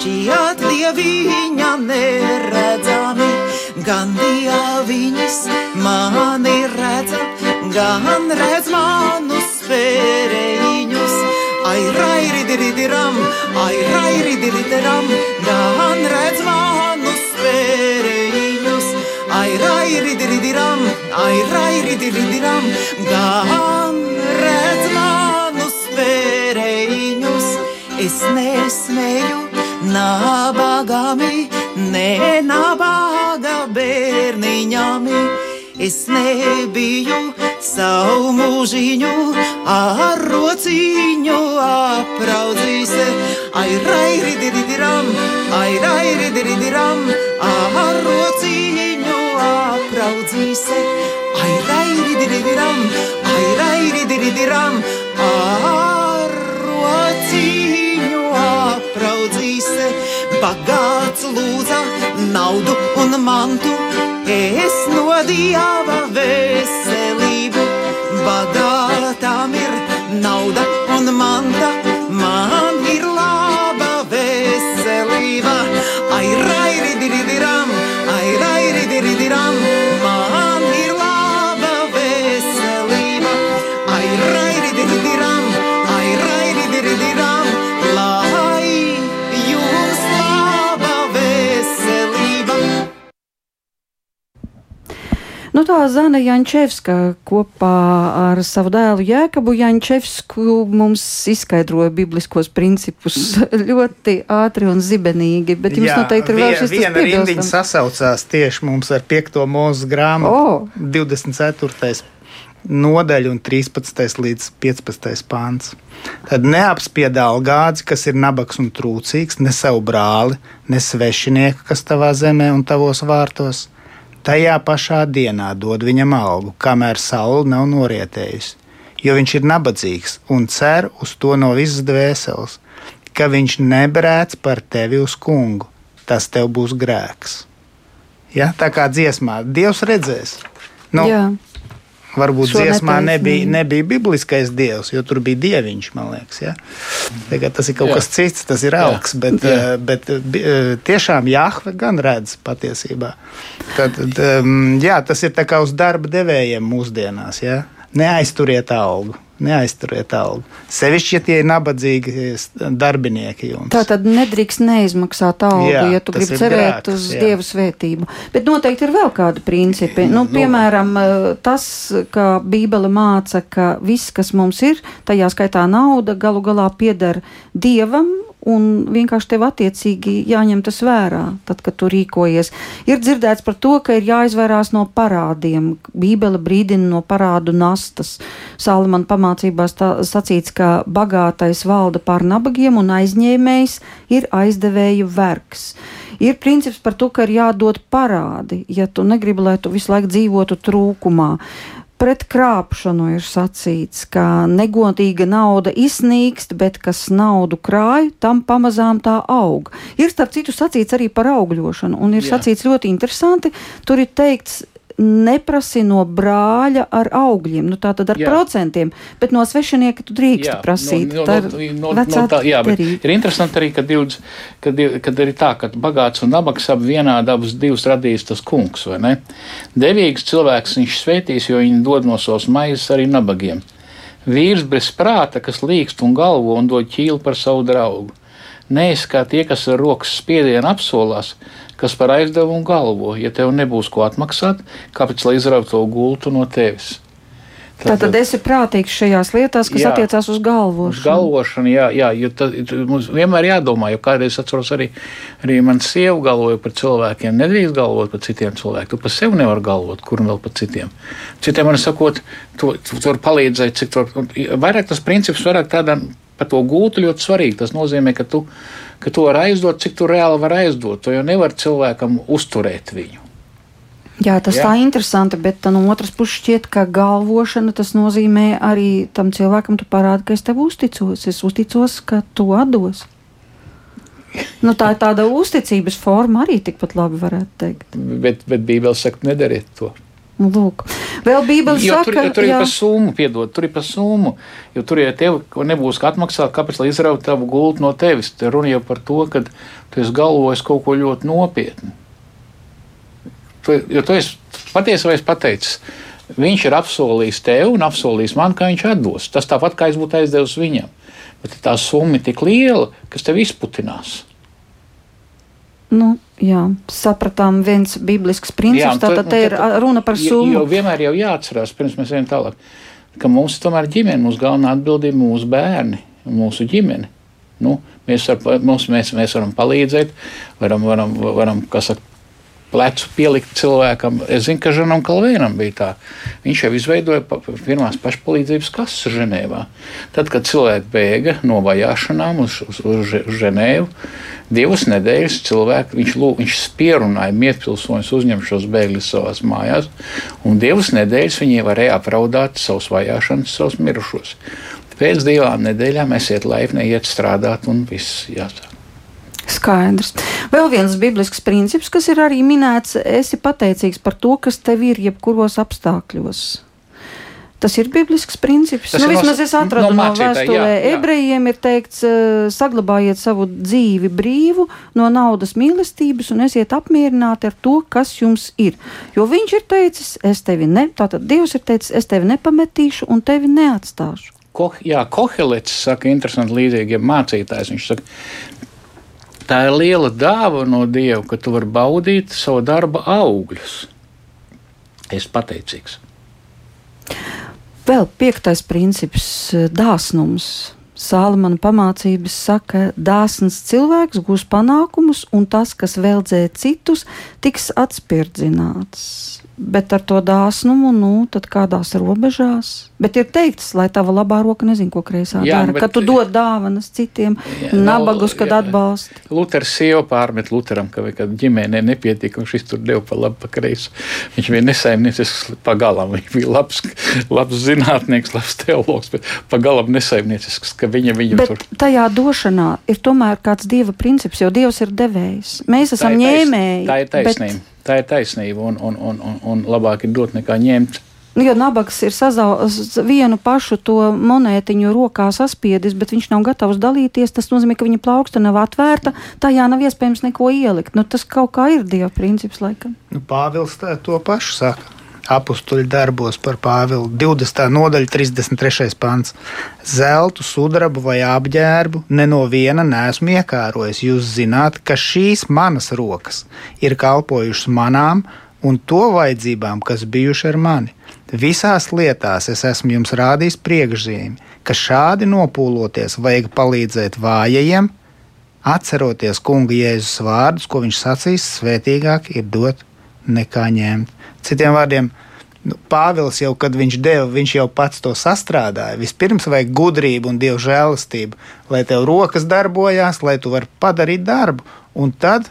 šķiet dieviņa neredzami, gan dieviņas mani redza, gan redz manus spēreņus. Ai, rairi, diridiram, ai, rairi, diridiram, gan redz mani. rairi diridiram, ai rairi diridiram, gan redz manus pēreiņus, es nesmēju nabagami, ne nabaga bērniņami. Es nebiju savu mūžiņu ar rociņu apraudzījis. Ai, rairi, diridiram, ai, rairi, diridiram, ar naudu un mantu. Es no dieva veselību, bagātām ir nauda un manta, Tā Zana Jančevska kopā ar savu dēlu Jēkabu Jančevsku mums izskaidroja bibliskos principus ļoti ātri un zibenīgi, bet jums Jā, noteikti ir vēl šis viena rindiņa sasaucās tieši mums ar 5. mūža grāmatu, O. 24. nodaļu un 13. līdz 15. pāns. Tad neapspiedāli gādzi, kas ir nabaks un trūcīgs, ne savu brāli, ne svešinieku, kas tavā zemē un tavos vārtos. Tajā pašā dienā dod viņam algu, kamēr saule nav norietējusi, jo viņš ir nabadzīgs un cer uz to no visas dvēseles, ka viņš nebrēc par tevi uz kungu. Tas tev būs grēks. Ja? Tā kā dziesmā, Dievs redzēs. Nu, Jā, varbūt Šo dziesmā nebija, netaisnību. nebija bibliskais dievs, jo tur bija dieviņš, man liekas. Ja? Tagad tas ir kaut Jā. kas cits, tas ir augs, bet, Jā. eh, bet eh, eh, tiešām Jāhve gan redz patiesībā. Tad, tad, jā, tas ir tā kā uz darba devējiem mūsdienās. Ja? Neaizturiet algu. Neaizturiet algu. Sevišķi, ja tie ir nabadzīgi s- darbinieki jums. Tā tad nedrīkst neizmaksāt algu, Jā, ja tu gribi cerēt grēks, uz jā. dievu svētību. Bet noteikti ir vēl kādi principi. Nu, piemēram, eh, tas, ka Bībele māca, ka viss, kas mums ir, tajā skaitā nauda, galu galā pieder dievam. Un vienkārši tev attiecīgi jāņem tas vērā, tad, kad tu rīkojies. Ir dzirdēts par to, ka ir jāizvairās no parādiem. Bībele brīdina no parādu nastas. Salamana pamācībās tā sacīts, ka bagātais valda pār nabagiem un aizņēmējs ir aizdevēju vergs. Ir princips par to, ka ir jādod parādi, ja tu negribi, lai tu visu laiku dzīvotu trūkumā. Pret krāpšanu ir sacīts, ka negodīga nauda iznīkst, bet kas naudu krāj, tam pamazām tā aug. Ir starp citu sacīts arī par augļošanu, un ir Jā. sacīts ļoti interesanti. Tur ir teikts, neprasi no brāļa ar augļiem, nu tā tad ar Jā. procentiem, bet no svešinieka tu drīkst prasīt. No, Tā no, ir no, vecā no tā, jā, bet ir interesanti arī, ka, divs, kad, kad ir tā, ka bagāts un nabaks abi vienādi abus divus radījis tas kungs, vai ne? Devīgs cilvēks viņš svētīs, jo viņi dod no savas maizes arī nabagiem. Vīrs bez prāta, kas līkst un galvo un dod ķīlu par savu draugu. Kā tie, kas ar rokas spiedienu apsolās, kas par aizdevumu galvo. Ja tev nebūs ko atmaksāt, kāpēc lai izrautu to gultu no tevis? Tātad esi prātīgs šajās lietās, kas Jā. attiecās uz Uz galvošanu. galvošanu, jā, jā jo tad, mums vienmēr jādomā, jo kādreiz atceros arī, arī man sieva galvoja par cilvēkiem. Nedrīkst galvot par citiem cilvēkiem. Tu par sevi nevari galvot, kur un vēl par citiem. Citiem man sakot, tu, tu, vari palīdzēt, cik tur. Vairāk tas princips, vairāk tādā par to gūtu ļoti svarīgi. Tas nozīmē, ka tu, ka tu vari aizdot, cik tu reāli vari aizdot. Tu jau nevari cilvēkam uzturēt viņu. Jā, tas Jā. Tā ir interesanti, bet tā no otras puses šķiet, ka galvošana tas nozīmē arī tam cilvēkam, tu parādi, ka es tev uzticos. Es uzticos, ka tu atdos. Nu, tā ir tāda uzticības forma arī tikpat labi varētu teikt. Bet, bet Bībele saka, nedariet to. Nu, lūk. Vēl Bībele Jo saka, tur, jo tur ir par summu, piedod, tur ir par summu. Jo tur, ja tev nebūs kā atmaksāt, kāpēc lai izrautu tavu gultu no tevis? Te runa jau par to, ka tu esi galvojis kaut ko ļoti nopietnu. Tu, jo tu esi patiesībā pateicis, viņš ir apsolījis tev un apsolījis man, ka viņš atdos. Tas tāpat kā es būtu aizdevis viņam. Bet tā summa ir tik liela, kas tev izputinās. Nu, Jā, sapratām viens biblisks princips, tātad te ir tad- runa par jo- summu. Jo vienmēr jau jāatcerās, pirms mēs ejam tālāk, ka mums tomēr ģimene, mūsu galvenā atbildība ir mūsu bērni, mūsu ģimene. Nu, mēs, var, mums, mēs, mēs varam palīdzēt, varam, varam, varam saka, plecu pielikt cilvēkam. Es zinu, ka Žanam Kalvēnam bija tā. Viņš jau izveidoja pirmās pašpalīdzības kases Ženēvā. Tad, kad cilvēki bēga no vajāšanām uz, uz, uz Že- uz Ženēvu, divas nedēļas cilvēki, viņš, lū, viņš spierunāja mietpilsoņus uzņemt šos bēgļus savās mājās, un divas nedēļas viņi varēja apraudāt savus vajāšanas, savus mirušos. Pēc divām nedēļām esiet laipni, iet strādāt, un viss jāsaka. Skaidrs. Vēl viens biblisks princips, kas ir arī minēts, esi pateicīgs par to, kas tev ir jebkuros apstākļos. Tas ir biblisks princips. Tas nu, ir no- vismaz es atradu no no, mācītāja, vēstulē. Ebrejiem ir teikts, eh, saglabājiet savu dzīvi brīvu no naudas mīlestības un esiet apmierināti ar to, kas jums ir. Jo viņš ir teicis, es tevi ne, tātad Dievs ir teicis, es tevi nepametīšu un tevi neatstāšu. Ko, jā, Kohelets saka, interesanti līdzīgiem mācītājs. Viņš saka, tā ir liela dāvana no Dieva, ka tu vari baudīt savu darba augļus. Es pateicīgs. Vēl piektais princips - dāsnums. Sālamana pamācības saka, dāsns cilvēks gūs panākumus, un tas, kas veldzē citus, tiks atspirdzināts. Bet ar to dāsnumu, nu, tad kādās robežās. Bet ir teikts, lai tava labā roka nezina, ko kreisā Jā, dara. nu, bet- Kad tu dod dāvanas citiem, Jā, nabagus, nu, kad jā. atbalsti. Luters sieva pārmet Lutheram, ka, ka ģimenē nepietika, un šis tur deva pa labi, pa kreisi. Viņš bija nesaimniecisks pagalam. Viņš bija labs, labs zinātnieks, labs teologs, bet pagalam nesaimniecisks, ka viņa viņu Bet tur. tajā došanā ir tomēr kāds dieva princips, jo dievs ir devējs. Mēs esam Tā ir ņēmēji. Tā ir taisnība. Tā ir taisnība, un, un, un, un, un labāk ir dot nekā ņemt. Nu, Jo nabaga ir sazaudējis vienu pašu to monētiņu rokā saspiedis, bet viņš nav gatavs dalīties. Tas nozīmē, ka viņa plauksta nav atvērta, tajā nav iespējams neko ielikt. Nu, tas kaut kā ir dieva princips, laikam. Nu, Pāvils tā, to pašu saka. Apostoli darbos par Pāvilu 20. nodaļa, 33. pants. Zeltu, sudrabu vai apģērbu ne no viena neesmu iekārojis. Jūs zināt, ka šīs manas rokas ir kalpojušas manām un to vajadzībām, kas bijuši ar mani. Visās lietās es esmu jums rādījis priekšzīmi, ka šādi nopūloties vajag palīdzēt vājajiem, atceroties kunga Jēzus vārdus, ko viņš sacīs, svētīgāk ir dot nekā ņemt. Citiem vārdiem, nu, Pāvils jau, kad viņš deva, viņš jau pats to sastrādāja. Vispirms vajag gudrību un dievu žēlastību, lai tev rokas darbojās, lai tu vari padarīt darbu, un tad,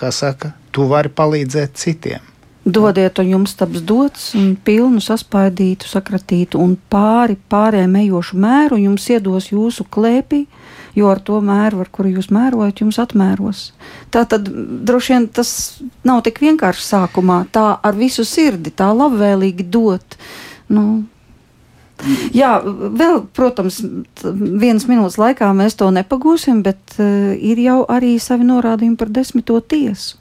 kā saka, tu vari palīdzēt citiem. Dodiet, un jums taps dots, un pilnu saspaidītu, sakratītu, un pāri pārējiem ejošu mēru jums iedos jūsu klēpī, jo ar to mēru, ar kuru jūs mērojat, jums atmēros. Tā tad droši vien tas nav tik vienkārši sākumā, tā ar visu sirdi, tā labvēlīgi dot. Nu, Jā, vēl, protams, vienas minūtes laikā mēs to nepagūsim, bet uh, ir jau arī savi norādījumi par desmito tiesu.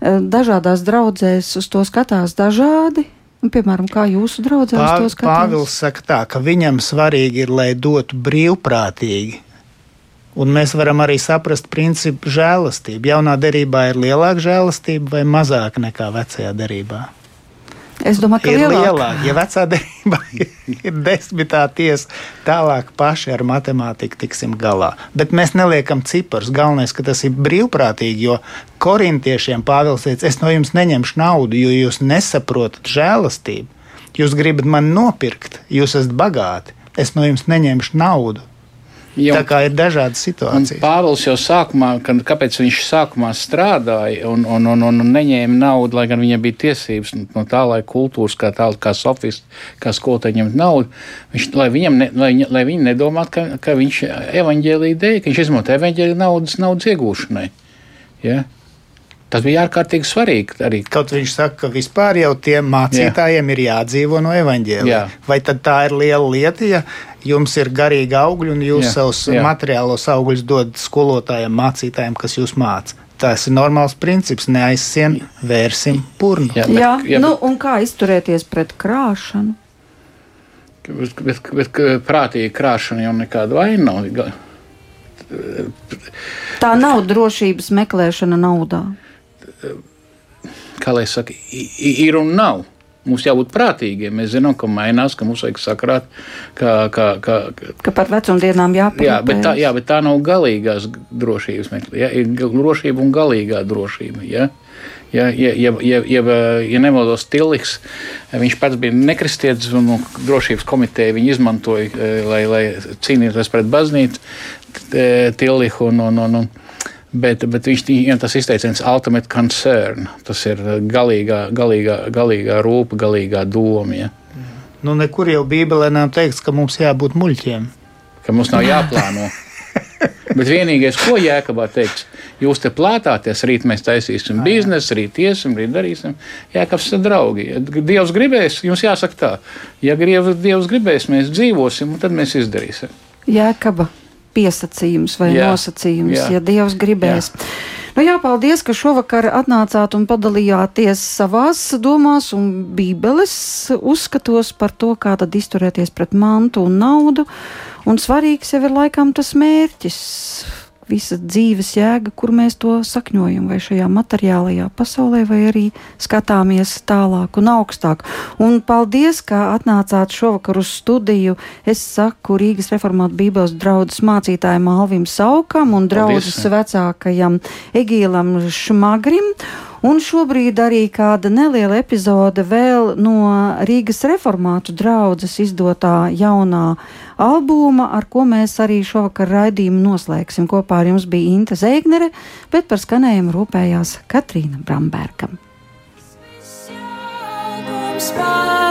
Uh, dažādās draudzēs uz to skatās dažādi. Un, piemēram, kā jūsu uz Pā, to skatās? Pāvils saka, tā, ka viņam svarīgi ir, lai dotu brīvprātīgi. Un mēs varam arī saprast principu žēlastību. Jaunā derībā ir lielāka žēlastība vai mazāka nekā vecajā derībā? Es domāju, ka ir lielāka. lielāka. Ja vecā derībā [LAUGHS] ir desmitā tiesa, tālāk paši ar matemātiku tiksim galā. Bet mēs neliekam ciparus. Galvenais, ka tas ir brīvprātīgi, jo korintiešiem Pāvils teica, es no jums neņemšu naudu, jo jūs nesaprotat žēlastību. Jūs gribat mani nopirkt, jūs esat bagāti. Es no jums neņemšu naudu. Jo, Tā kā ir dažādas situācijas. Pāvils jau sākumā, kad, kāpēc viņš sākumā strādāja un, un, un, un neņēma naudu, lai gan viņam bija tiesības no tā laika kultūras, kā tāda kā sofista, kā skolotāja ņemt naudu, viņš, lai, viņam ne, lai, lai viņi nedomātu, ka, ka viņš evaņģēlīja dēļ, ka viņš izmanto evaņģēlīju naudas, naudas iegūšanai. Ja? Tas bija ārkārtīgi svarīgi arī. Kaut viņš saka, ka vispār jau tiem mācītājiem Jā. ir jādzīvo no evaņģēlīja. Jā. Vai tad tā ir liela lieta, ja jums ir garīgi augļi un jūs Jā, savus jā. materiālos augļus dodat skolotājiem, mācītājiem, kas jūs māca? Tas ir normāls princips. Neaizsien, vērsim purnu. Jā, Jā, bet, jā, nu, un kā izturēties pret krāšanu? bet, bet, bet, bet prātīgi krāšana jau nekāda vaina nav. Tā nav drošības meklēšana naudā. kā lai saka, ir un nav. Mums jābūt prātīgiem. Mēs zinām, ka mainās, ka mums vajag sakrāt, ka, ka, ka, Ka par vecumdienām jāparūpējas. jā, bet tā, jā, bet tā nav galīgās drošības meklēšana. Ja, ir drošība un galīgā drošība. Ja? Ja, ja, ja, ja, ja, ja nemaldos, Tilliks, viņš pats bija nekristietis un nu, drošības komiteja viņu izmantoja, eh, lai, lai cīnītos pret baznīcu, eh, Tilliku. Un, un, un, un, Bet, bet viņš viņam tas izteiciens ultimate concern. Tas ir galīgā, galīgā, galīgā rūpa, galīgā doma. Ja? Nu, nekur jau Bībelē nav teikts, ka mums jābūt muļķiem. Ka mums nav jāplāno. [LAUGHS] Bet vienīgais, ko Jēkabā teiks, jūs te plātāties, rīt mēs taisīsim biznesu, rīt iesim, rīt darīsim. Jēkabs ir draugi. Ja Dievs gribēs, jums jāsaka tā. Ja Dievs, Dievs gribēs, mēs dzīvosim, un tad mēs izdarīsim. Jēkaba piesacījums vai jā, nosacījums, jā. ja Dievs gribēs. Jā. Nu jā, paldies, ka šovakar atnācāt un padalījāties savās domās un bībeles uzskatos par to, kā tad izturēties pret mantu un naudu. Un svarīgs jau ir laikam tas mērķis, visa dzīves jēga, kur mēs to sakņojam, vai šajā materiālajā pasaulē, vai arī skatāmies tālāk un augstāk. Un paldies, ka atnācāt šovakar uz studiju. Es saku Rīgas reformāta Bībeles draudzes mācītājiem Alvim Saukam un draudzes Paldies. vecākajam Egīlam Šmagrim. Un šobrīd arī kāda neliela epizode vēl no Rīgas reformātu draudzes izdotā jaunā albuma, ar ko mēs arī šovakar raidījumu noslēgsim. Kopā ar jums bija Inte Zēgnere, bet par skanējumu rūpējās Katrīna Bramberga. Jēkabs